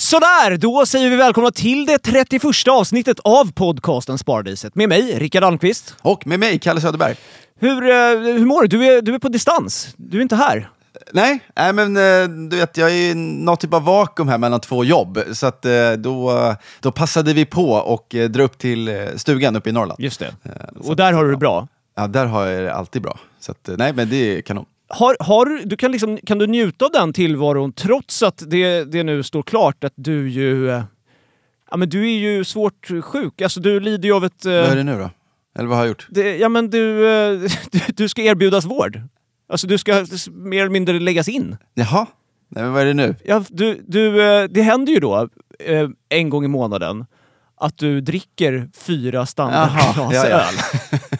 Sådär, då säger vi välkomna till det 31 avsnittet av podcasten Sparadiset med mig, Rickard Almqvist. Och med mig, Kalle Söderberg. Hur, eh, hur mår du? Du är, du är på distans. Du är inte här. Nej, nej men eh, du vet, jag är i något typ av vakuum här mellan två jobb. Så att eh, då, då passade vi på och dra upp till stugan uppe i Norrland. Just det. så Och där har du det bra. Ja, där har jag det alltid bra. Så att, nej, men det är kanon. Har, har, du- kan, liksom, kan du njuta av den tillvaron trots att det, det nu står klart att du ju... eh, Ja, men du är ju svårt sjuk. Alltså du lider ju av ett... eh, Vad är det nu då? Eller vad har jag gjort? det, ja, men du, eh, du, du ska erbjudas vård. Alltså du ska mer eller mindre läggas in. Jaha? Nej, men vad är det nu? Ja, du, du, det händer ju då en gång i månaden att du dricker fyra standardglas öl.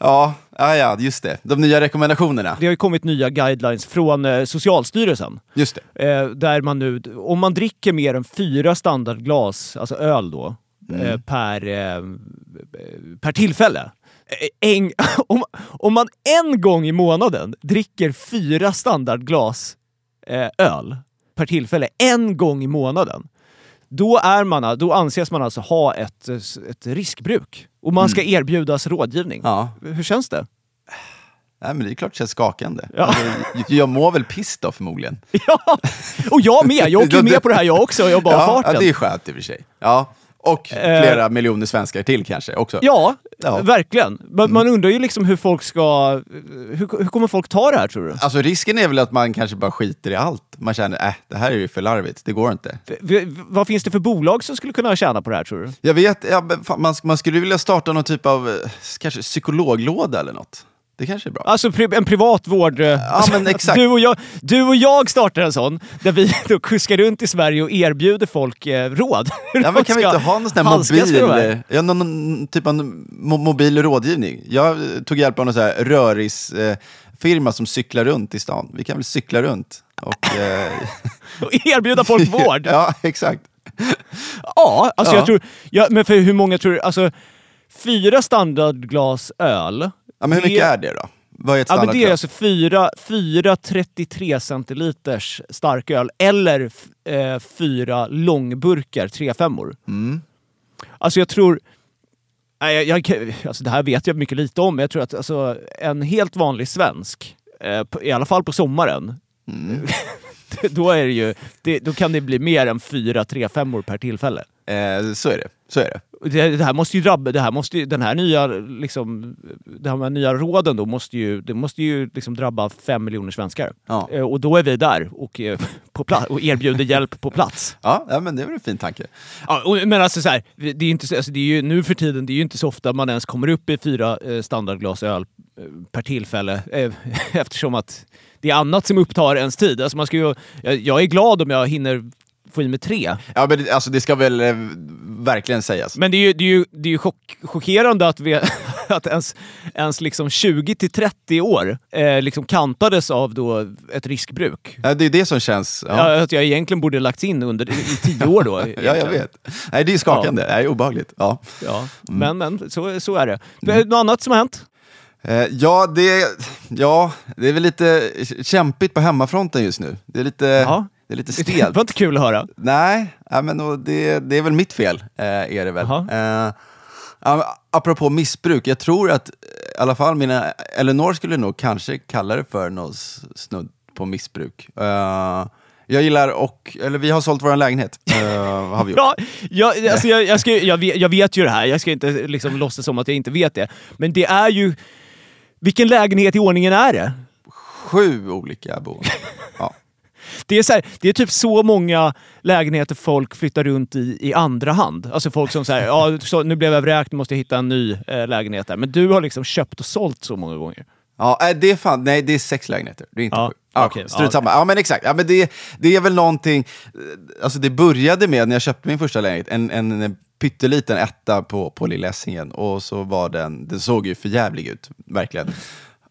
Ja, ja, ja, just det. De nya rekommendationerna. Det har ju kommit nya guidelines från eh, Socialstyrelsen. Just det. Eh, där man nu, om man dricker mer än fyra standardglas, alltså öl då, Mm. eh, per, eh, per tillfälle. Eh, En, om, om man en gång i månaden dricker fyra standardglas eh, öl per tillfälle, en gång i månaden, då, är man, då anses man alltså ha ett, ett riskbruk. Och man ska erbjudas rådgivning. Mm. Ja. Hur känns det? Nej, men det är klart det känns skakande. Ja. Alltså, jag mår väl piss då förmodligen. Ja, och jag med. Jag åker ju med på det här jag också. Jag bara ja, farten. ja, det är skönt i och för sig. Ja. Och Eh. flera miljoner svenskar till kanske också. Ja, Ja. verkligen. Man, man undrar ju liksom hur folk ska... Hur, hur kommer folk ta det här tror du? Alltså risken är väl att man kanske bara skiter i allt. Man känner, äh, det här är ju för larvigt, det går inte. V- vad finns det för bolag som skulle kunna tjäna på det här tror du? Jag vet, ja, men man, man skulle vilja starta någon typ av, eh, kanske psykologlåda eller något. Det kanske är bra. Alltså pri, en privat vård... eh, alltså, men exakt. Du och, jag, du och jag startar en sån, där vi då kuskar runt i Sverige och erbjuder folk eh, råd. Ja, men kan vi inte ha någon sån här mobil, eh, ja, någon, någon typ av mo mobil rådgivning? Jag eh, tog hjälp av någon sån här rörisfirma eh, firma som cyklar runt i stan. Vi kan väl cykla runt? Och, eh, Och erbjuda folk vård? ja, exakt. Ja, alltså Ja. jag tror... Ja, men för hur många tror du... Alltså, fyra standardglas öl. Ja, men hur mycket är det då? Vad är ett Ja, men det är alltså fyra, fyra 33 centiliters starköl eller eh, fyra långburkar 3-5 Mm. Alltså jag tror... Jag, jag, alltså det här vet jag mycket lite om, men jag tror att alltså, en helt vanlig svensk, eh, på, i alla fall på sommaren, Mm. då, är det ju, det, då kan det bli mer än fyra 3-5 per tillfälle. Eh, så är det. Så är det. Det, det här måste ju drabba, det här måste den här nya, liksom, de här nya råden då måste ju, det måste ju liksom drabba fem miljoner svenskar. Ja. Eh, Och då är vi där och, eh, på pla- och erbjuder hjälp på plats. Ja, ja, men det är väl en fin tanke. Ja, och, men alltså så här, det är inte, så- alltså det är ju, nu för tiden, det är ju inte så ofta man ens kommer upp i fyra eh, standardglas öl eh, per tillfälle. Eh, eftersom att det är annat som upptar ens tid. Alltså man ska ju, jag, jag är glad om jag hinner få i mig tre. Ja, men det- alltså, det ska väl eh, verkligen sägas. Men det är ju, det är ju, det är ju chock, chockerande att, vi, att ens, ens liksom 20 till 30 år eh, liksom kantades av då ett riskbruk. Ja, det är det som känns... Ja, Ja. Att jag egentligen borde lagts in under, i tio år då. ja jag vet. Nej, det är skakande. Det är obehagligt. Ja. Ja, Mm. men, men så, så är det. Men, Något annat som har hänt? Eh, ja, det, ja, det är väl lite kämpigt på hemmafronten just nu. Det är lite, Ja. Det är lite Det stelt. var inte kul att höra. Nej, men och det, det är väl mitt fel, eh, är det väl. Men apropå missbruk, jag tror att eh, i alla fall mina, Eleanor skulle nog kanske kalla det för någon s- snudd på missbruk. Eh, Jag gillar och, eller vi har sålt vår lägenhet. Uh, har vi gjort. Ja, jag, alltså jag, jag, ska, jag, vet, jag vet ju det här, jag ska inte liksom låtsas som att jag inte vet det. Men det är ju... Vilken lägenhet i ordningen är det? Sju olika boenden. Det är, så här, det är typ så många lägenheter folk flyttar runt i i andra hand. Alltså folk som säger ja, så, nu blev jag vräkt, nu måste jag hitta en ny eh, lägenhet där. Men du har liksom köpt och sålt så många gånger. Ja, äh, det är fan, nej det är sex lägenheter. Det är inte Ja, sju. Ja, okej, strunt samma. Ja men exakt, ja, men det, det är väl någonting, eh, alltså det började med när jag köpte min första lägenhet, en, en pytteliten etta på, på Lilla Essingen och så var den, den såg ju för jävlig ut, verkligen.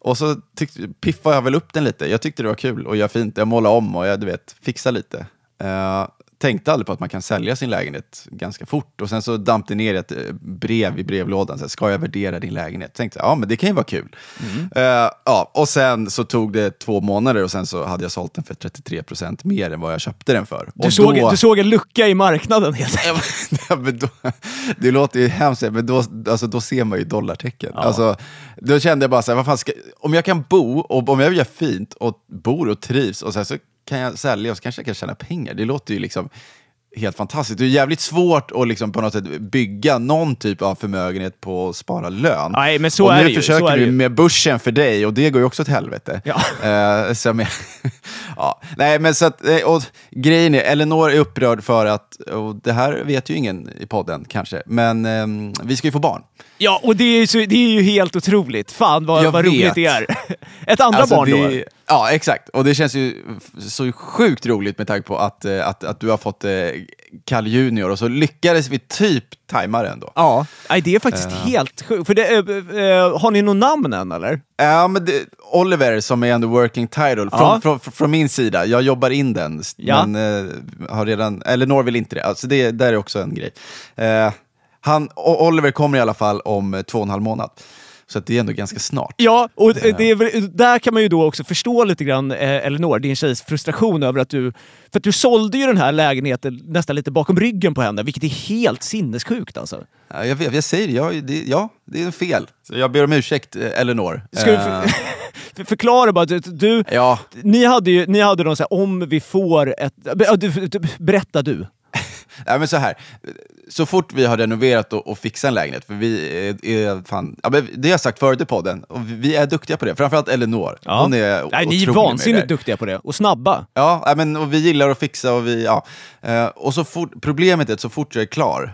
Och så tyckte, piffade jag väl upp den lite, jag tyckte det var kul och jag fint, jag målade om och jag du vet, fixade lite. Eh, tänkte aldrig på att man kan sälja sin lägenhet ganska fort. Och sen så damp det ner ett eh, brev i brevlådan. Så här, Ska jag värdera din lägenhet? Tänkte ja men det kan ju vara kul. Eh, ja, och sen så tog det två månader och sen så hade jag sålt den för 33% mer än vad jag köpte den för. Du, och såg, då- du såg en lucka i marknaden helt enkelt. Ja, det låter ju hemskt, men då, alltså, då ser man ju dollartecken. Alltså, då kände jag bara så här, vad fan ska, om jag kan bo, och om jag gör fint och bor och trivs, och här, så kan jag sälja och så kanske jag kan tjäna pengar. Det låter ju liksom helt fantastiskt. Det är jävligt svårt att liksom på något sätt bygga någon typ av förmögenhet på att spara lön. Nej, men så och är nu det ju, försöker är du med börsen för dig och det går ju också åt helvete. Ja. Eh, så jag men, ja. Nej, men så att, eh, och grejen är, Elinor är upprörd för att, och det här vet ju ingen i podden kanske, men ehm, vi ska ju få barn. Ja, och det är, ju så, det är ju helt otroligt. Fan vad, Jag vad vet. roligt det är. Ett andra Alltså, barn då? det, Ja, exakt. Och det känns ju så sjukt roligt med tanke på att, eh, att, att du har fått eh, Kalle Junior och så lyckades vi typ tajma det ändå. Ja, nej, det är faktiskt helt sjukt. För det, eh, har ni något namn än eller? Ja, men det, Oliver som är ändå working title, Ja. från, från, från, min sida, jag jobbar in den, Ja. men eh, har redan, eller Nor vill inte det, alltså det där är också en grej. Han, Oliver kommer i alla fall om två och en halv månad, så att det är ändå ganska snart. Ja, och det är där kan man ju då också förstå lite grann eh, Elinor, din tjejs frustration över att du... För att du sålde ju den här lägenheten nästan lite bakom ryggen på henne, vilket är helt sinnessjukt alltså. Ja, jag, jag säger jag, det, ja, det är en fel. Så jag ber om ursäkt, eh, Eleanor. Ska Eh, för, för, förklara bara, du, du, ja, ni hade ju ni hade någon så här, om vi får ett... Du, du, berätta du. Nej, men så här. Så fort vi har renoverat och, och fixat en lägenhet, för vi är, är fan, ja, men det har jag sagt förut i podden, och vi- är duktiga på det. Framförallt Elinor. Ja. Hon är Nej, ni är vansinnigt duktiga på det. Och snabba. Ja, men, och vi gillar att fixa och vi, ja. Eh, och så fort, problemet är att så fort jag är klar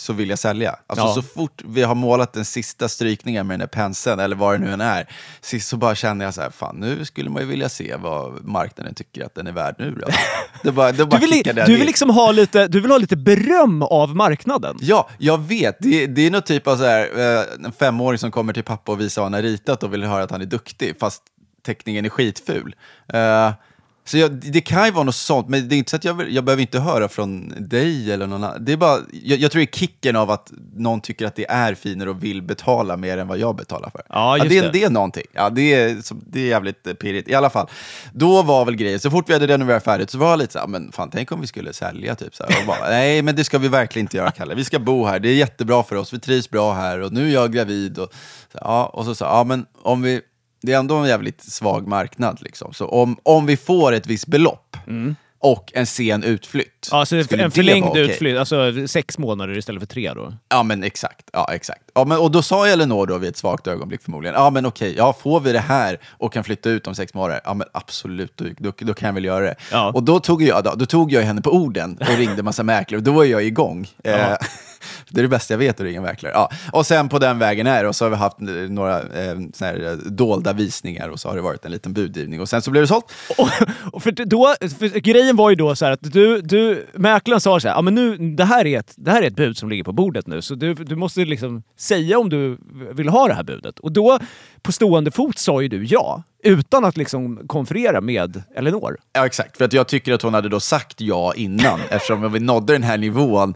så vill jag sälja. Alltså Ja. så fort vi har målat den sista strykningen med den där penseln, eller vad det nu än är, sist så bara känner jag så här, fan nu skulle man ju vilja se vad marknaden tycker att den är värd nu. Då. Det bara, det Du bara vill, kickar den du vill liksom ha lite, du vill ha lite beröm av marknaden. Ja, jag vet. Det, det är något typ av så här, eh, en femåring som kommer till pappa och visar vad han har ritat och vill höra att han är duktig, fast teckningen är skitful. Eh, så jag, det kan ju vara något sånt, men det är inte så att jag, jag behöver inte höra från dig eller någon annan. Det är bara, jag, jag tror det är kicken av att någon tycker att det är finare och vill betala mer än vad jag betalar för. Ja, just det, är, det. det är någonting. Ja, det, är, så, det är jävligt pirrigt. I alla fall, då var väl grejen, så fort vi hade renoverat färdigt så var jag lite så här, men fan tänk om vi skulle sälja typ så här. Och bara, Nej, men det ska vi verkligen inte göra, Kalle. Vi ska bo här, det är jättebra för oss, vi trivs bra här och nu är jag gravid. Och, så, ja, och så sa ja men om vi, det är ändå en jävligt svag marknad liksom. Så om, om vi får ett visst belopp och en sen utflytt. Alltså skulle en förlängd okej? utflytt, alltså sex månader istället för tre då. Ja, men exakt. Ja, exakt. Ja, men, och då sa Elinor då vid ett svagt ögonblick förmodligen, ja men okej, ja, får vi det här och kan flytta ut om sex månader, ja men absolut, då, då, då kan jag väl göra det. Ja. Och då tog, jag, då, då tog jag henne på orden och ringde massa mäklare och då var jag igång. Eh, det är det bästa jag vet att ringa mäklare. Ja. Och sen på den vägen är och så har vi haft eh, några eh, här eh, dolda visningar och så har det varit en liten budgivning och sen så blev det sålt. Och, och för då, för grejen var ju då så att du, du, mäklaren sa så här, ja men nu, det här, är ett, det här är ett bud som ligger på bordet nu, så du, du måste liksom säga om du vill ha det här budet. Och då, på stående fot, sa ju du ja, utan att liksom konferera med Elinor. Ja, exakt. För att jag tycker att hon hade då sagt ja innan, eftersom vi nådde den här nivån.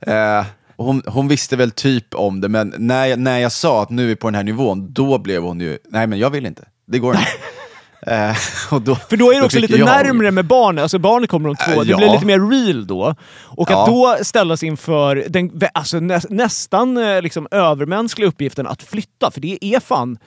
Eh, hon, hon visste väl typ om det, men när jag, när jag sa att nu är vi på den här nivån, då blev hon ju, nej men jag vill inte. Det går inte. eh, och då, För då är det också fick lite jag- närmre med barnet, alltså barnet kommer om två, Äh, det ja. blir lite mer real då. Och att Ja. då ställas inför den alltså nä, nästan eh, liksom övermänskliga uppgiften att flytta, för det är fan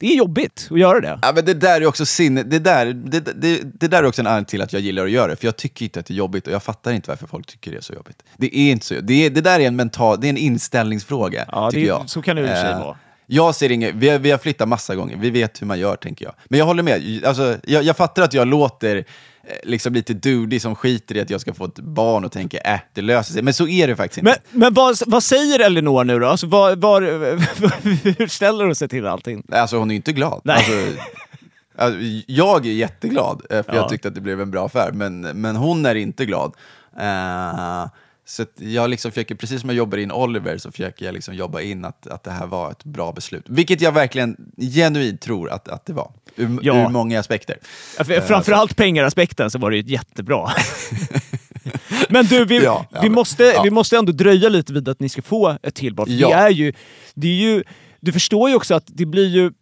det är jobbigt att göra det. Ja, men det där är också sinne, det där, det, det, det där är också en anledning till att jag gillar att göra det, för jag tycker inte att det är jobbigt och jag fattar inte varför folk tycker det är så jobbigt. Det är inte så, det, är, det där är en mental, det är en inställningsfråga, Ja, tycker det- jag. så kan det i och för sig vara. Jag ser inget, vi har, vi har flyttat massa gånger, vi vet hur man gör tänker jag. Men jag håller med, alltså, jag, jag fattar att jag låter eh, liksom lite dudig som skiter i att jag ska få ett barn och tänker äh, det löser sig. Men så är det faktiskt inte. Men, men vad, vad säger Elinor nu då? Alltså, var, var, hur ställer hon sig till allting? Alltså hon är inte glad. Nej. Alltså, alltså, jag är jätteglad, eh, för Ja. jag tyckte att det blev en bra affär, men, men hon är inte glad. Eh, så jag liksom försöker, precis som jag jobbar in Oliver, så försöker jag liksom jobba in att, att det här var ett bra beslut. Vilket jag verkligen genuint tror att, att det var, ur, Ja. ur många aspekter. Ja, för- Framförallt pengaraspekten så var det ju jättebra. men du, vi, Ja, vi, men- måste, vi måste ändå dröja lite vid att ni ska få ett till barn. Det är ju, det är ju, du förstår ju också att det blir ju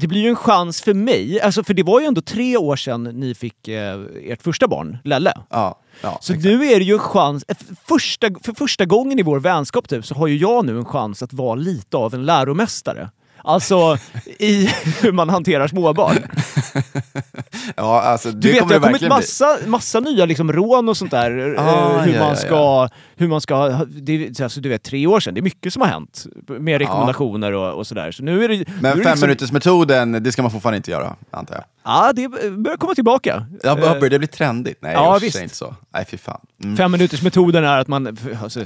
det blir ju en chans för mig, alltså för det var ju ändå tre år sedan ni fick eh, ert första barn, Lelle. Ja, ja, Så exakt. nu är det ju en chans, eh, första, för första gången i vår vänskap typ, så har ju jag nu en chans att vara lite av en läromästare. Alltså i hur man hanterar småbarn. ja, alltså, Du vet, det har kommit massa, massa nya liksom rån och sånt där. Ah, eh, hur, ja, man ja, ska, hur man ska... Det, är- alltså, du vet, tre år sedan. Det är mycket som har hänt med rekommendationer och, och sådär. Så nu är det, Men det fem liksom, minuters metoden det ska man fortfarande inte göra, antar jag. Ja, det börjar komma tillbaka. Ja, Eh, börjar det bli trendigt? Nej, ja, säg inte så. Nej, fy fan. Mm. Fem minuters metoden är att man, alltså,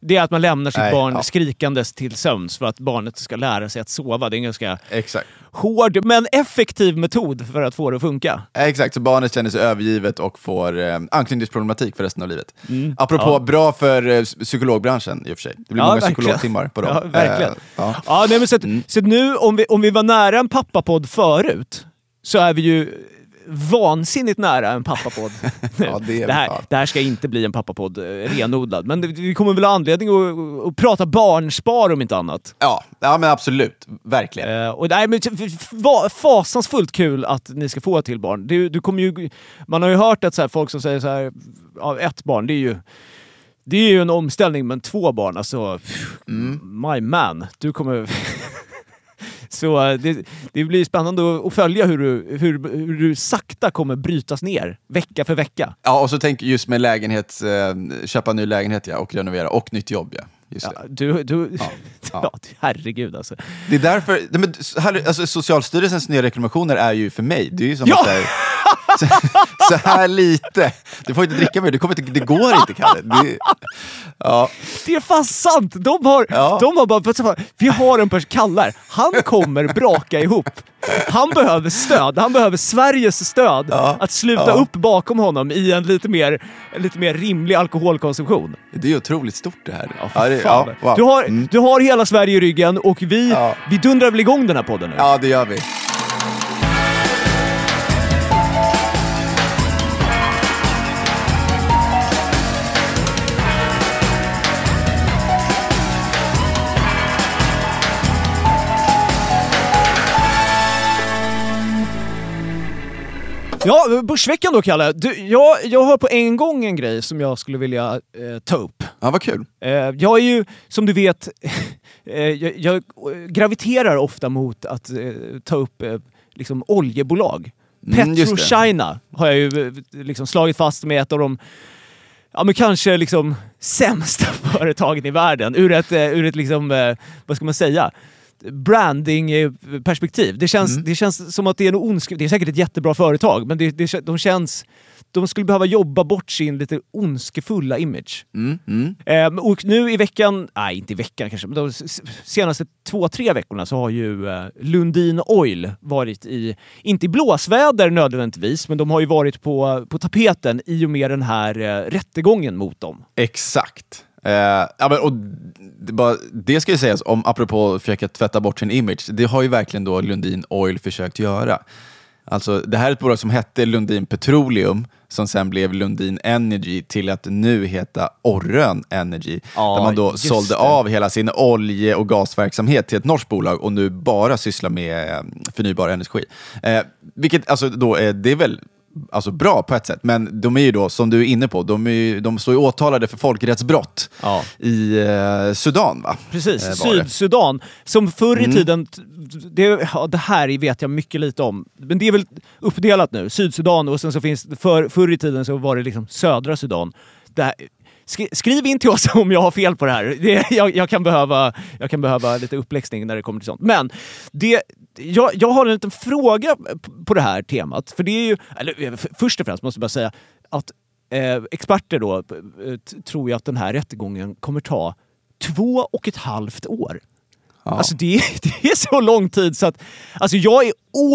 det är att man lämnar sitt Nej, barn ja. skrikandes till sömns för att barnet ska lära sig att sova. Det är en ganska Exakt. hård men effektiv metod för att få det att funka. Exakt, så barnet känner sig övergivet och får eh, anknytningsproblematik för resten av livet. Mm. Apropå Ja. bra för eh, psykologbranschen i och för sig. Det blir Ja, många verkligen. psykologtimmar på dem. Ja, verkligen. Eh, ja. Ja, nej, men så att, Mm. så nu, om vi, om vi var nära en pappapodd förut, så är vi ju vansinnigt nära en pappapodd. Ja, det det, här, det här ska inte bli en pappapodd eh, renodlad, men vi kommer väl ha anledning att, att prata barnspar om inte annat. Ja, ja, men absolut. Verkligen. Eh, och nej, men, fasansfullt kul att ni ska få ett till barn. Du, du kommer ju, man har ju hört att så här, folk som säger så här, ja, ett barn, det är ju det är ju en omställning, men två barn, alltså... pff, My man, du kommer... Så eh, det, det blir spännande att- följa hur du, hur, hur du sakta kommer brytas ner, vecka för vecka. Ja, och så tänk just med lägenhet, eh, köpa ny lägenhet ja, och renovera, och nytt jobb. Ja. Ja, du, du, ja. ja. herregud alltså. det är därför, nej, men, alltså, Socialstyrelsens nya rekommendationer är ju för mig, det är ju som att här, så, så här lite, du får inte dricka mer, det, kommer inte, det går inte Kalle. Det, ja. Det är fan sant! De har, Ja. de har bara, du vi har en person, Kallar, han kommer braka ihop. Han behöver stöd, han behöver Sveriges stöd Ja. att sluta upp bakom honom i en lite mer, lite mer rimlig alkoholkonsumtion. Det är otroligt stort det här. Ja, det, wow. du, har, Mm. du har hela Sverige i ryggen och vi, vi dundrar väl igång den här podden nu? ja, det gör vi. Ja, Börsveckan då Kalle. Du, jag, jag har på en gång en grej som jag skulle vilja eh, ta upp. Ja, vad kul. Eh, jag är ju, som du vet, eh, jag, jag graviterar ofta mot att eh, ta upp eh, liksom oljebolag. Mm. PetroChina har jag ju eh, liksom slagit fast med ett av de ja, men kanske liksom sämsta företagen i världen ur ett, eh, ur ett liksom, eh, vad ska man säga, branding-perspektiv. Det känns, Mm. det känns som att det är en ondsk... Det är säkert ett jättebra företag, men det, det, de känns... De skulle behöva jobba bort sin lite ondskefulla image. Mm, mm. Ehm, och nu i veckan, nej inte i veckan kanske, men de senaste två, tre veckorna så har ju eh, Lundin Oil varit i, inte i blåsväder nödvändigtvis, men de har ju varit på, på tapeten i och med den här eh, rättegången mot dem. Exakt. Eh, ja, men, och det, bara, det ska ju sägas, om, apropå att försöka tvätta bort sin image, det har ju verkligen då Lundin Oil försökt göra. Alltså, det här är ett bolag som hette Lundin Petroleum, som sen blev Lundin Energy till att nu heta Orrön Energy. Ja, där man då sålde det. av hela sin olje och gasverksamhet till ett norskt bolag och nu bara sysslar med eh, förnybar energi. Eh, vilket alltså då är, det är väl alltså bra på ett sätt, men de är ju då, som du är inne på, de, är de står ju åtalade för folkrättsbrott Ja. i eh, Sudan va? Precis, Eh. Sydsudan. Som förr i Mm. tiden, det, ja, det här vet jag mycket lite om, men det är väl uppdelat nu. Sydsudan och sen så finns för, förr i tiden så var det liksom södra Sudan. Skri, skriv in till oss om jag har fel på det här. Det, jag, jag, kan behöva, jag kan behöva lite uppläxning när det kommer till sånt. Men det, jag, jag har en liten fråga på det här temat. För det är ju, eller, eh, först och främst måste jag bara säga att eh, experter då eh, tror ju att den här rättegången kommer ta två och ett halvt år. Ja. Alltså det, är- det är så lång tid så att... Alltså jag är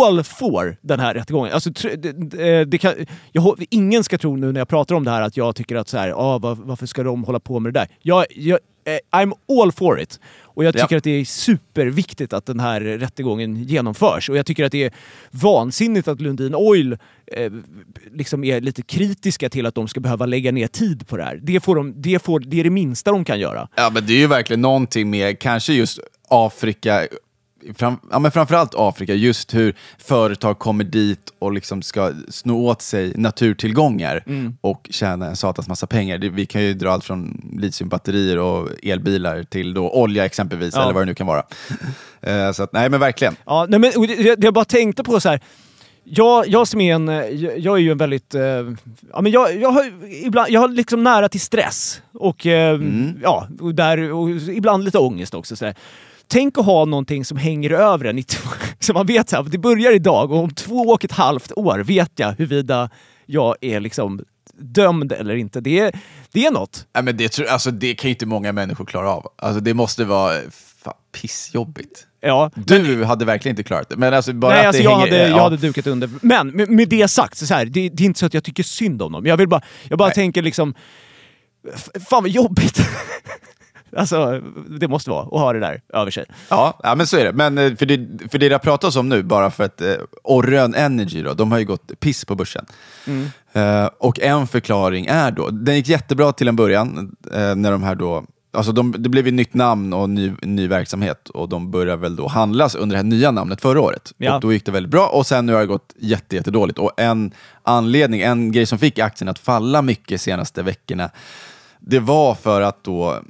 all for den här rättegången. Alltså, det, det, det kan, jag, ingen ska tro nu när jag pratar om det här att jag tycker att så här, ah, var, varför ska de hålla på med det där? Jag, jag, eh, I'm all for it. Och jag tycker Ja. att det är superviktigt att den här rättegången genomförs. Och jag tycker att det är vansinnigt att Lundin Oil eh, liksom är lite kritiska till att de ska behöva lägga ner tid på det här. Det, får de, det, får, det är det minsta de kan göra. Ja, men det är ju verkligen någonting med kanske just Afrika, fram, ja, men framförallt Afrika, just hur företag kommer dit och liksom ska sno åt sig naturtillgångar och tjäna en satans massa pengar. Det, vi kan ju dra allt från litiumbatterier och elbilar till då olja exempelvis, Ja. eller vad det nu kan vara. Eh, så att, nej men verkligen. Ja, nej, men det jag bara tänkte på så här. Jag, jag som är en, eh, jag, jag är ju en väldigt, eh, ja men jag, jag har ibland, jag har liksom nära till stress och eh, ja, och där, och ibland lite ångest också. Så här. Tänk att ha någonting som hänger över en, så man vet här, det börjar idag och om två och ett halvt år vet jag huruvida jag är liksom dömd eller inte. Det är, det är något. Nej, men det, alltså, det kan ju inte många människor klara av. Alltså, det måste vara fan, pissjobbigt. Ja, Du hade verkligen inte klarat det. Men alltså, bara Nej, att alltså det jag, hänger, hade, jag ja. hade dukat under. Men med, med det sagt, så, så här, det, det är inte så att jag tycker synd om dem. Jag, vill bara, jag bara Nej. tänker liksom... Fan vad jobbigt! alltså, det måste vara att ha det där över sig. Ja, ja, men så är det. Men eh, för det, för det det pratas om nu, bara för att eh, Orrön Energy, då, de har ju gått piss på börsen. Eh, och en förklaring är då, den gick jättebra till en början, eh, när de här då Alltså de, det blev ju nytt namn och ny, ny verksamhet och de började väl då handlas under det här nya namnet förra året. Ja. Och då gick det väldigt bra och sen nu har det gått jätte, jättedåligt. Och en anledning, en grej som fick aktien att falla mycket senaste veckorna, det var för att då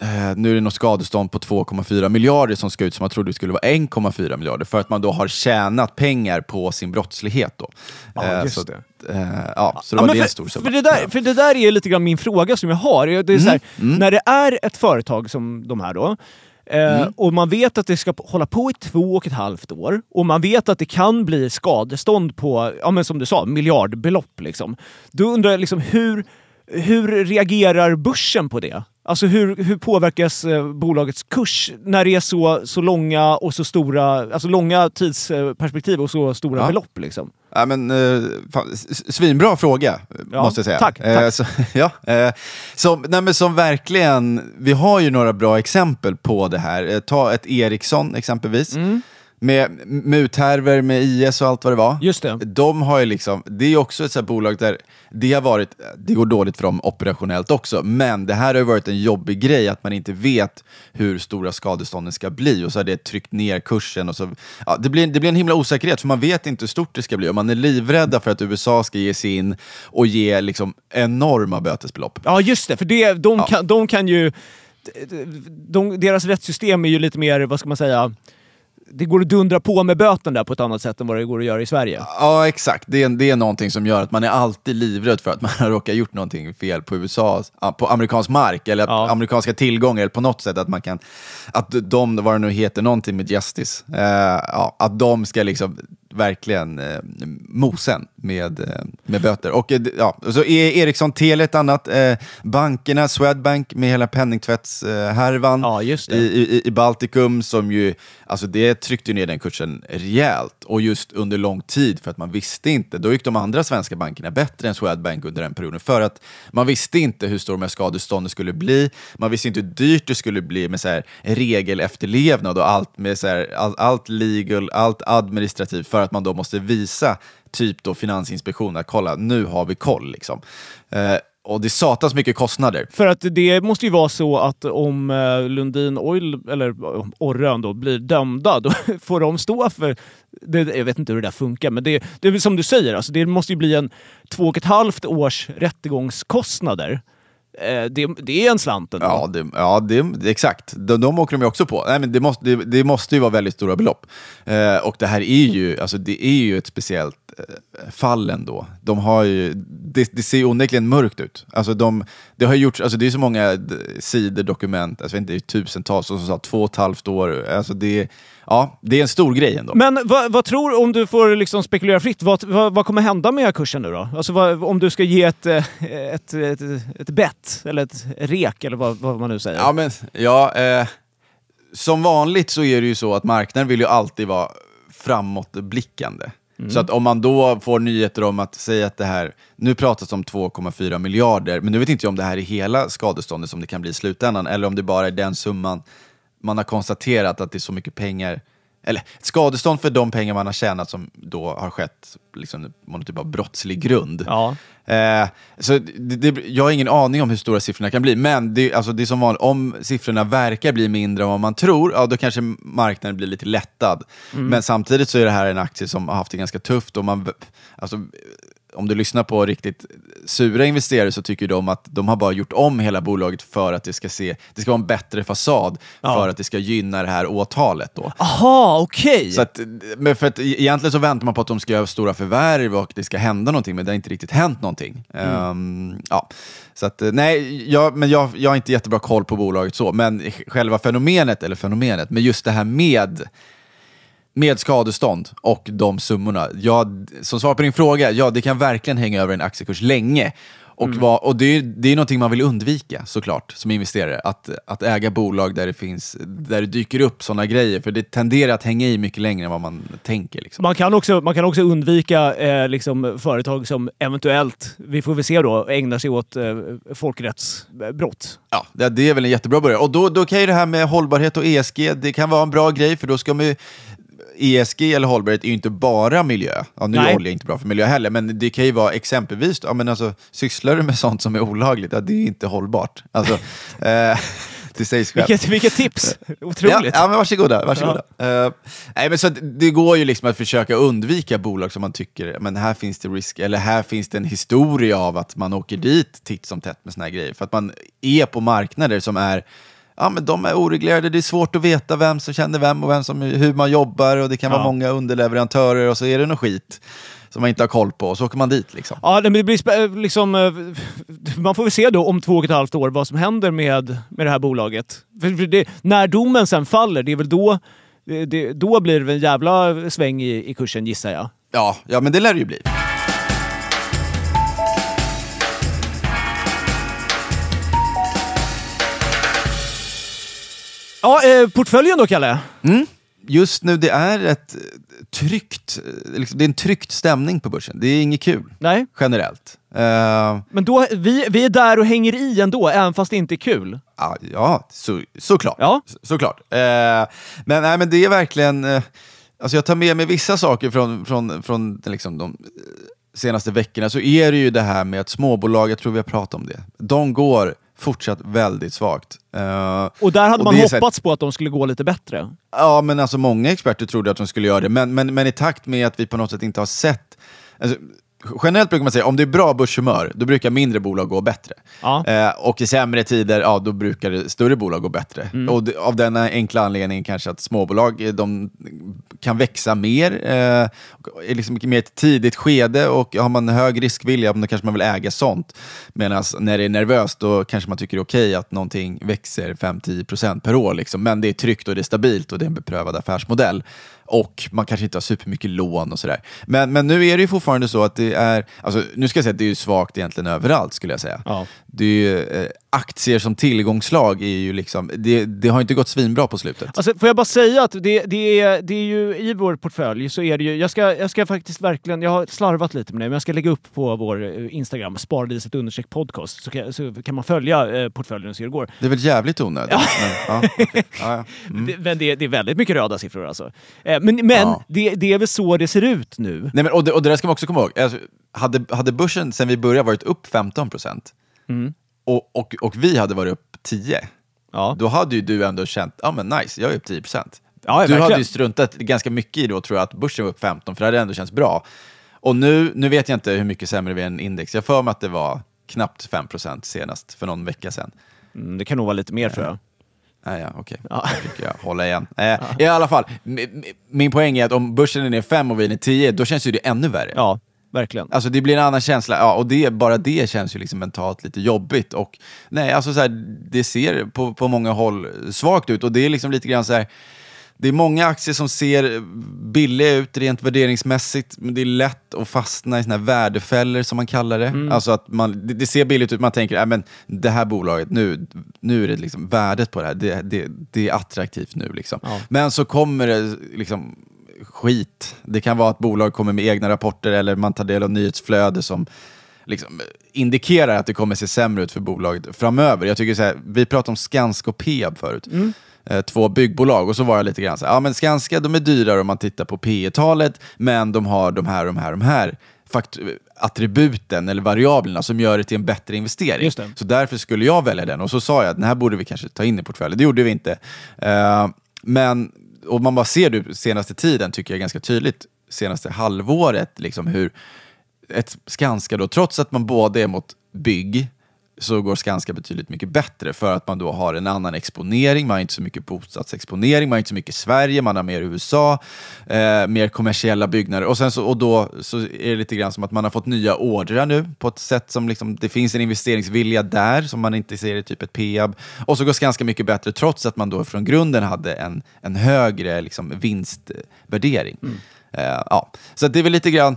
Eh, nu är det något skadestånd på 2,4 miljarder som ska ut, som man trodde skulle vara 1,4 miljarder, för att man då har tjänat pengar på sin brottslighet. Då. Ja, Eh, just så, det. Eh, ja, så det Ja, var det en stor för, det där, för det där är lite grann min fråga som jag har. Det är så här, När det är ett företag som de här då, eh, och man vet att det ska hålla på i två och ett halvt år, och man vet att det kan bli skadestånd på, ja men som du sa, miljardbelopp. Liksom. Då undrar jag liksom hur, hur reagerar börsen på det? Alltså hur, hur påverkas eh, bolagets kurs när det är så, så långa och så stora, alltså långa tidsperspektiv och så stora Ja. belopp? Liksom? Ja, men, eh, fan, svinbra fråga, Ja, måste jag säga. tack, Eh, tack. så, ja, eh, som, nej, men som verkligen, vi har ju några bra exempel på det här. Eh, ta ett Ericsson exempelvis. Mm. Med muthärvor med IS och allt vad det var. Just det. De har ju liksom, det är också ett sånt bolag där det har varit, det går dåligt för dem operationellt också, men det här har ju varit en jobbig grej att man inte vet hur stora skadestånden ska bli och så har det tryckt ner kursen och så, ja, det, blir, det blir en himla osäkerhet för man vet inte hur stort det ska bli och man är livrädda för att USA ska ge sig in och ge liksom enorma bötesbelopp. Ja, just det. För det, de, Ja. kan, de kan ju... De, deras rättssystem är ju lite mer, vad ska man säga, det går att dundra på med böten där på ett annat sätt än vad det går att göra i Sverige. Ja, exakt. Det är, det är någonting som gör att man är alltid livrädd för att man har råkat gjort någonting fel på USA, på amerikansk mark eller Ja. amerikanska tillgångar eller på något sätt att man kan, att de, vad det nu heter, någonting med justice, eh, ja, att de ska liksom verkligen eh, mosen med, eh, med böter. Och eh, ja, så Ericsson, Telia ett annat, eh, bankerna, Swedbank med hela penningtvättshärvan Ja, i, i, i Baltikum som ju, alltså det tryckte ner den kursen rejält och just under lång tid för att man visste inte. Då gick de andra svenska bankerna bättre än Swedbank under den perioden för att man visste inte hur stor de här skadestånden skulle bli. Man visste inte hur dyrt det skulle bli med så här regelefterlevnad och allt med så här, all, allt legal, allt administrativt för att man då måste visa typ då Finansinspektionen att kolla, nu har vi koll. Liksom. Eh, och det är satans mycket kostnader. För att det måste ju vara så att om eh, Lundin Oil, eller Orrön då, blir dömda, då får de stå för... Det, jag vet inte hur det där funkar, men det, det är som du säger, alltså, det måste ju bli en två och ett halvt års rättegångskostnader. Eh, det, det är en slant ändå. Ja, det, ja det, exakt. De, de åker de ju också på. Nej, men det, måste, det, det måste ju vara väldigt stora belopp. Eh, och det här är ju, alltså, det är ju ett speciellt eh, fall ändå. De har ju, det, det ser onekligen mörkt ut. Alltså, de, det, har gjorts, alltså, det är så många sidor dokument, alltså, inte, det är tusentals, som sa två och ett halvt år. Alltså, det, ja, det är en stor grej ändå. Men vad, vad tror, om du får liksom spekulera fritt, vad, vad, vad kommer hända med kursen nu då? Alltså vad, om du ska ge ett, eh, ett, ett, ett bett, eller ett rek, eller vad, vad man nu säger. Ja, men, ja, eh, som vanligt så är det ju så att marknaden vill ju alltid vara framåtblickande. Mm. Så att om man då får nyheter om att säga att det här, nu pratas det om 2,4 miljarder, men nu vet inte jag om det här är hela skadeståndet som det kan bli i slutändan, eller om det bara är den summan man har konstaterat att det är så mycket pengar, eller skadestånd för de pengar man har tjänat som då har skett liksom, på någon typ av brottslig grund. Ja. Eh, så det, det, jag har ingen aning om hur stora siffrorna kan bli, men det, alltså det är som vanligt, om siffrorna verkar bli mindre än vad man tror, ja, då kanske marknaden blir lite lättad. Men samtidigt så är det här en aktie som har haft det ganska tufft. Och man, alltså, om du lyssnar på riktigt sura investerare så tycker de att de har bara gjort om hela bolaget för att det ska, se, det ska vara en bättre fasad, Ja. för att det ska gynna det här åtalet. Då. Aha, okej! Men för att e- egentligen så väntar man på att de ska göra stora förvärv och det ska hända någonting, men det har inte riktigt hänt någonting. Ehm, ja. Så att, eh, nej, jag, men jag, jag har inte jättebra koll på bolaget så, men själva fenomenet, eller fenomenet, men just det här med med skadestånd och de summorna. Ja, som svar på din fråga, ja det kan verkligen hänga över en aktiekurs länge. Och, vad, och det, är, det är någonting man vill undvika såklart som investerare, att, att äga bolag där det, finns, där det dyker upp sådana grejer, för det tenderar att hänga i mycket längre än vad man tänker. Liksom. Man kan också, man kan också undvika eh, liksom, företag som eventuellt, vi får väl se då, ägnar sig åt eh, folkrättsbrott. Ja, det, det är väl en jättebra början. Och då, då kan ju det här med hållbarhet och ESG, det kan vara en bra grej, för då ska man ju ESG eller hållbarhet är ju inte bara miljö. Ja, nu Nej. är olja inte bra för miljö heller, men det kan ju vara exempelvis, ja, men alltså, sysslar du med sånt som är olagligt, ja, det är inte hållbart. Alltså, eh, det sägs själv. Vilket, vilket tips! Ja, Otroligt! ja, men varsågoda. varsågoda. Eh, nej, men så det går ju liksom att försöka undvika bolag som man tycker, men här finns det risk, eller här finns det en historia av att man åker dit titt som tätt med såna här grejer. För att man är på marknader som är Ja, men de är oreglerade, det är svårt att veta vem som känner vem och vem som, hur man jobbar och det kan vara Ja. många underleverantörer och så är det något skit som man inte har koll på och så åker man dit. Liksom. Ja, det blir spä- liksom, eh, man får väl se då om två och ett halvt år vad som händer med, med det här bolaget. Det, när domen sen faller, det är väl då, det, då blir det en jävla sväng i, i kursen gissar jag. Ja, ja, men det lär det ju bli. Ja, eh, portföljen då Kalle? Just nu, det är ett eh, tryckt, eh, liksom, det är en tryckt stämning på börsen. Det är inget kul, Nej, generellt. Eh, men då, vi, vi är där och hänger i ändå, även fast det inte är kul. Ja, ja så, såklart. Ja. Så, såklart. Eh, men, nej, men det är verkligen... Eh, alltså jag tar med mig vissa saker från, från, från liksom, de senaste veckorna. Så är det ju det här med att småbolag, jag tror vi har pratat om det, de går fortsatt väldigt svagt. Eh, Och där hade Och man så här- hoppats på att de skulle gå lite bättre. Ja, men alltså många experter trodde att de skulle göra det, men, men, men i takt med att vi på något sätt inte har sett... Alltså, generellt brukar man säga om det är bra börshumör, då brukar mindre bolag gå bättre. Ja. Eh, och i sämre tider, ja, då brukar större bolag gå bättre. Och det, av den enkla anledningen kanske att småbolag eh, de kan växa mer, eh, och är liksom mer ett tidigt skede och har man hög riskvilja, då kanske man vill äga sånt. Medan när det är nervöst, då kanske man tycker det är okej att någonting växer 5-10% per år. Liksom. Men det är tryggt och det är stabilt och det är en beprövad affärsmodell. Och man kanske inte har supermycket lån och sådär. Men, men nu är det ju fortfarande så att det är, alltså, nu ska jag säga att det är ju svagt egentligen överallt skulle jag säga. Ja. Det är ju, eh, aktier som tillgångslag är ju liksom, det, det har inte gått svinbra på slutet. Alltså, får jag bara säga att det, det, är, det är ju i vår portfölj så är det ju, jag ska, jag ska faktiskt verkligen, jag har slarvat lite med det, men jag ska lägga upp på vår eh, Instagram, spardiset understreck podcast, så kan, så kan man följa eh, portföljen och se hur det går. Det är väl jävligt onödigt. Men, ja, okej. ja, ja. Mm. Det, men det, det är väldigt mycket röda siffror alltså. Eh, men men Ja. det, det är väl så det ser ut nu. Nej, men, och, det, och det där ska man också komma ihåg. Alltså, hade, hade börsen sen vi började varit upp 15%, och, och, och vi hade varit upp 10, Ja. då hade ju du ändå känt, ja men nice, jag är upp 10 procent. Ja, du verkligen. hade ju struntat ganska mycket i då, tror jag, att börsen var upp 15, för det hade ändå känts bra. Och nu, nu vet jag inte hur mycket sämre vi är än index. Jag för mig att det var knappt 5 procent senast, för någon vecka sedan. Mm, det kan nog vara lite mer tror jag. Nej, ja, okej. Ja. Då fick jag hålla igen. Eh, I alla fall, m- m- min poäng är att om börsen är ner 5 och vi är ner 10, då känns ju det ännu värre. Ja, verkligen. Alltså det blir en annan känsla, ja, och det, bara det känns ju liksom mentalt lite jobbigt. Och nej, alltså så här, det ser på, på många håll svagt ut och det är liksom lite grann så här, det är många aktier som ser billiga ut rent värderingsmässigt, men det är lätt att fastna i såna här värdefällor som man kallar det. Alltså att man, det, det ser billigt ut, man tänker att men det här bolaget, nu, nu är det liksom värdet på det här, det, det, det är attraktivt nu. Liksom. Ja. Men så kommer det liksom skit. Det kan vara att bolag kommer med egna rapporter eller man tar del av nyhetsflöde som liksom indikerar att det kommer se sämre ut för bolaget framöver. Jag tycker så här, vi pratade om Skanska och Peab förut. Eh, Två byggbolag och så var jag lite grann så här, ja men Skanska de är dyrare om man tittar på P talet men de har de här, de här, de här attributen eller variablerna som gör det till en bättre investering. Så därför skulle jag välja den och så sa jag att den här borde vi kanske ta in i portföljen. Det gjorde vi inte. Eh, men och man bara ser det senaste tiden tycker jag ganska tydligt, senaste halvåret, liksom hur ett Skanska då, trots att man både är mot bygg, så går Skanska betydligt mycket bättre för att man då har en annan exponering, man har inte så mycket bostadsexponering, man har inte så mycket Sverige, man har mer USA, eh, mer kommersiella byggnader och, sen så, och då så är det lite grann som att man har fått nya ordrar nu på ett sätt som liksom, det finns en investeringsvilja där som man inte ser i typ ett Peab och så går Skanska mycket bättre trots att man då från grunden hade en, en högre liksom, vinstvärdering. Eh, ja. Så det är väl lite grann,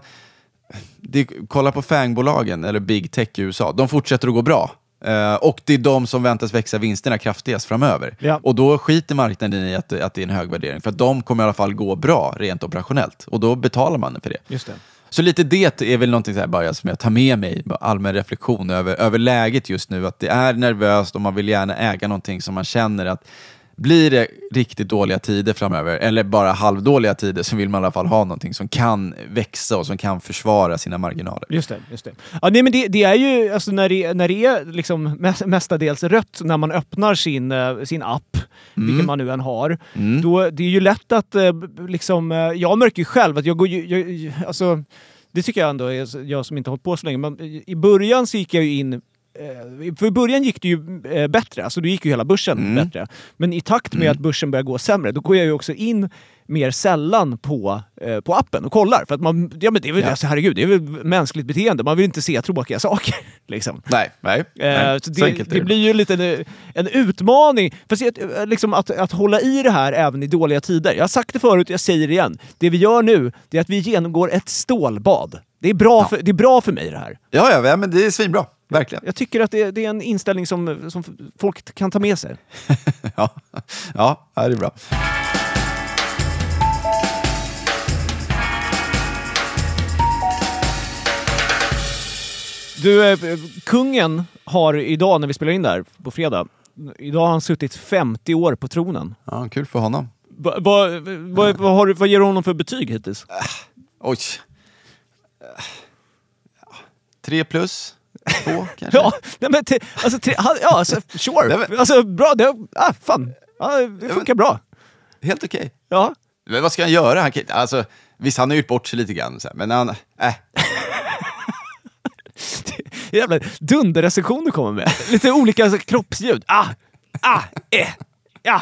det, kolla på FANG-bolagen, eller Big Tech i USA, de fortsätter att gå bra. Eh, och det är de som väntas växa vinsterna kraftigast framöver. Ja. Och då skiter marknaden i att, att det är en hög värdering, för att de kommer i alla fall gå bra rent operationellt. Och då betalar man för det. Just det. Så lite det är väl någonting så här bara som jag tar med mig, allmän reflektion över, över läget just nu. Att det är nervöst och man vill gärna äga någonting som man känner att blir det riktigt dåliga tider framöver, eller bara halvdåliga tider, så vill man i alla fall ha någonting som kan växa och som kan försvara sina marginaler. Just det. Just det. Ja, nej, men det, det är ju alltså när det, när det är liksom mest, mestadels rött när man öppnar sin, eh, sin app, vilken man nu än har. Då, det är ju lätt att eh, liksom... eh, Jag märker ju själv att jag går ju... Jag, alltså, det tycker jag ändå är jag som inte har hållit på så länge. Men i början så gick jag ju in för i början gick det ju eh, bättre, alltså då gick ju hela börsen bättre. Men i takt med att börsen börjar gå sämre, då går jag ju också in mer sällan på, eh, på appen och kollar. För att man, ja men det är väl, Ja. alltså, herregud, det är väl mänskligt beteende. Man vill inte se tråkiga saker. Liksom. Nej, nej. Eh, nej. så Så det, är det blir ju lite en, en utmaning. Fast att, eh, liksom att, att hålla i det här även i dåliga tider. Jag har sagt det förut, jag säger det igen. Det vi gör nu, det är att vi genomgår ett stålbad. Det är bra, för, det är bra för mig det här. Ja, ja, ja, men det är svinbra. Verkligen. Jag tycker att det, det är en inställning som, som folk kan ta med sig. Ja, ja det är bra. Du, eh, kungen har idag, när vi spelar in där på fredag, idag har han suttit 50 år på tronen. Ja, kul för honom. Va, va, va, vad, har, vad ger du honom för betyg hittills? Oj. Ja, Tre plus, två kanske? Ja, nej men te, alltså, han, ja, alltså, Nej, sure. men- Alltså bra, det, ah, fan. Ja, det funkar bra. Helt okej. Ja. Men vad ska han göra? Han kan, alltså, visst, han har gjort bort sig lite grann, så här, men han... Äh. Jävla dunderrecension du kommer med. Lite olika alltså, kroppsljud. Ah, ah, eh, ja.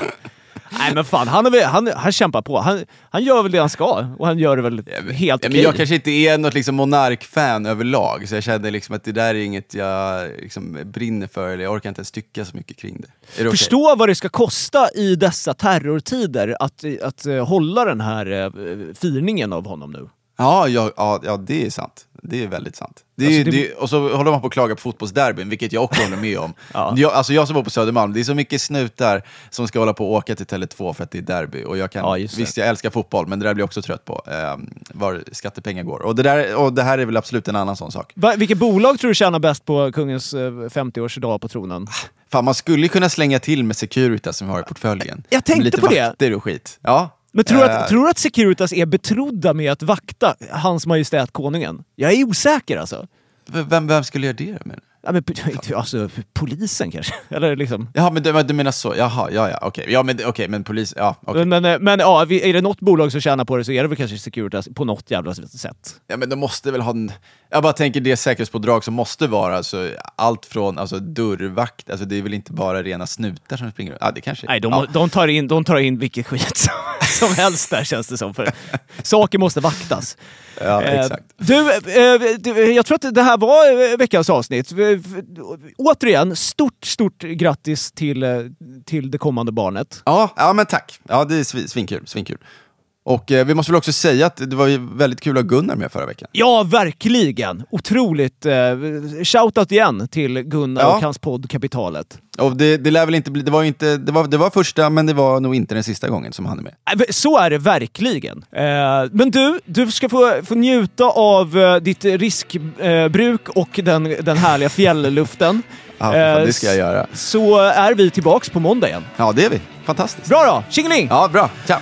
Nej men fan, han, väl, han, han kämpar på. Han, han gör väl det han ska och han gör det väl helt okej. men jag kanske inte är något liksom monarkfan överlag, så jag känner liksom att det där är inget jag liksom brinner för, eller jag orkar inte ens tycka så mycket kring det. Det? Förstå vad det ska kosta i dessa terrortider att, att eh, hålla den här eh, firningen av honom nu. Ja, ja, ja, ja, det är sant. Det är väldigt sant. Det är, Alltså, det- det, och så håller man på att klaga på fotbollsderbyn, vilket jag också håller med om. Ja. jag, alltså jag som bor på Södermalm, det är så mycket snutar som ska hålla på och åka till Tele2 för att det är derby. Och jag kan, Ja, visst, jag älskar fotboll, men det där blir jag också trött på. Eh, var skattepengar går. Och det, där, och det här är väl absolut en annan sån sak. Va, vilket bolag tror du tjänar bäst på kungens eh, 50-årsdag på tronen? Fan, man skulle kunna slänga till med Securitas som vi har i portföljen. Jag tänkte lite på det. vakter och skit. Ja. Men tror du, Eh, att, tror du att Securitas är betrodda med att vakta hans majestät konungen? Jag är osäker alltså. vem, vem skulle göra det med? Ja, men, alltså, polisen kanske? Eller liksom... Jaha, men du, du menar så? Jaha, ja, ja, okej. Ja, men, okej, men polis... Ja, okej. Men, men, men ja, är det något bolag som tjänar på det så är det väl kanske Securitas på något jävla sätt. Ja, men de måste väl ha en... Jag bara tänker det säkerhetspådrag som måste vara alltså, allt från alltså, dörrvakt, alltså, det är väl inte bara rena snutar som springer runt? Ja, det kanske... Nej, de, ja. de, tar in, de tar in vilket skit som, som helst där känns det som. För saker måste vaktas. ja, Eh, exakt. Du, eh, du, jag tror att det här var eh, veckans avsnitt. Eh, återigen, stort, stort grattis till, eh, till det kommande barnet. Ja, ja, men tack. Ja, det är svinkul. svinkul. Och eh, vi måste väl också säga att det var väldigt kul att ha Gunnar med förra veckan. Ja, verkligen! Otroligt. Eh, shoutout igen till Gunnar Ja. och hans podd Kapitalet. Och det, det lär väl inte bli... Det var, inte, det, var, det var första, men det var nog inte den sista gången som han är med. Äh, Så är det verkligen. Eh, Men du, du ska få, få njuta av eh, ditt riskbruk och den, den härliga fjällluften. Ja, fan, Eh, det ska jag göra. Så är vi tillbaks på måndag igen. Ja, det är vi. Fantastiskt. Bra då! Tjingeling! Ja, bra. Ciao!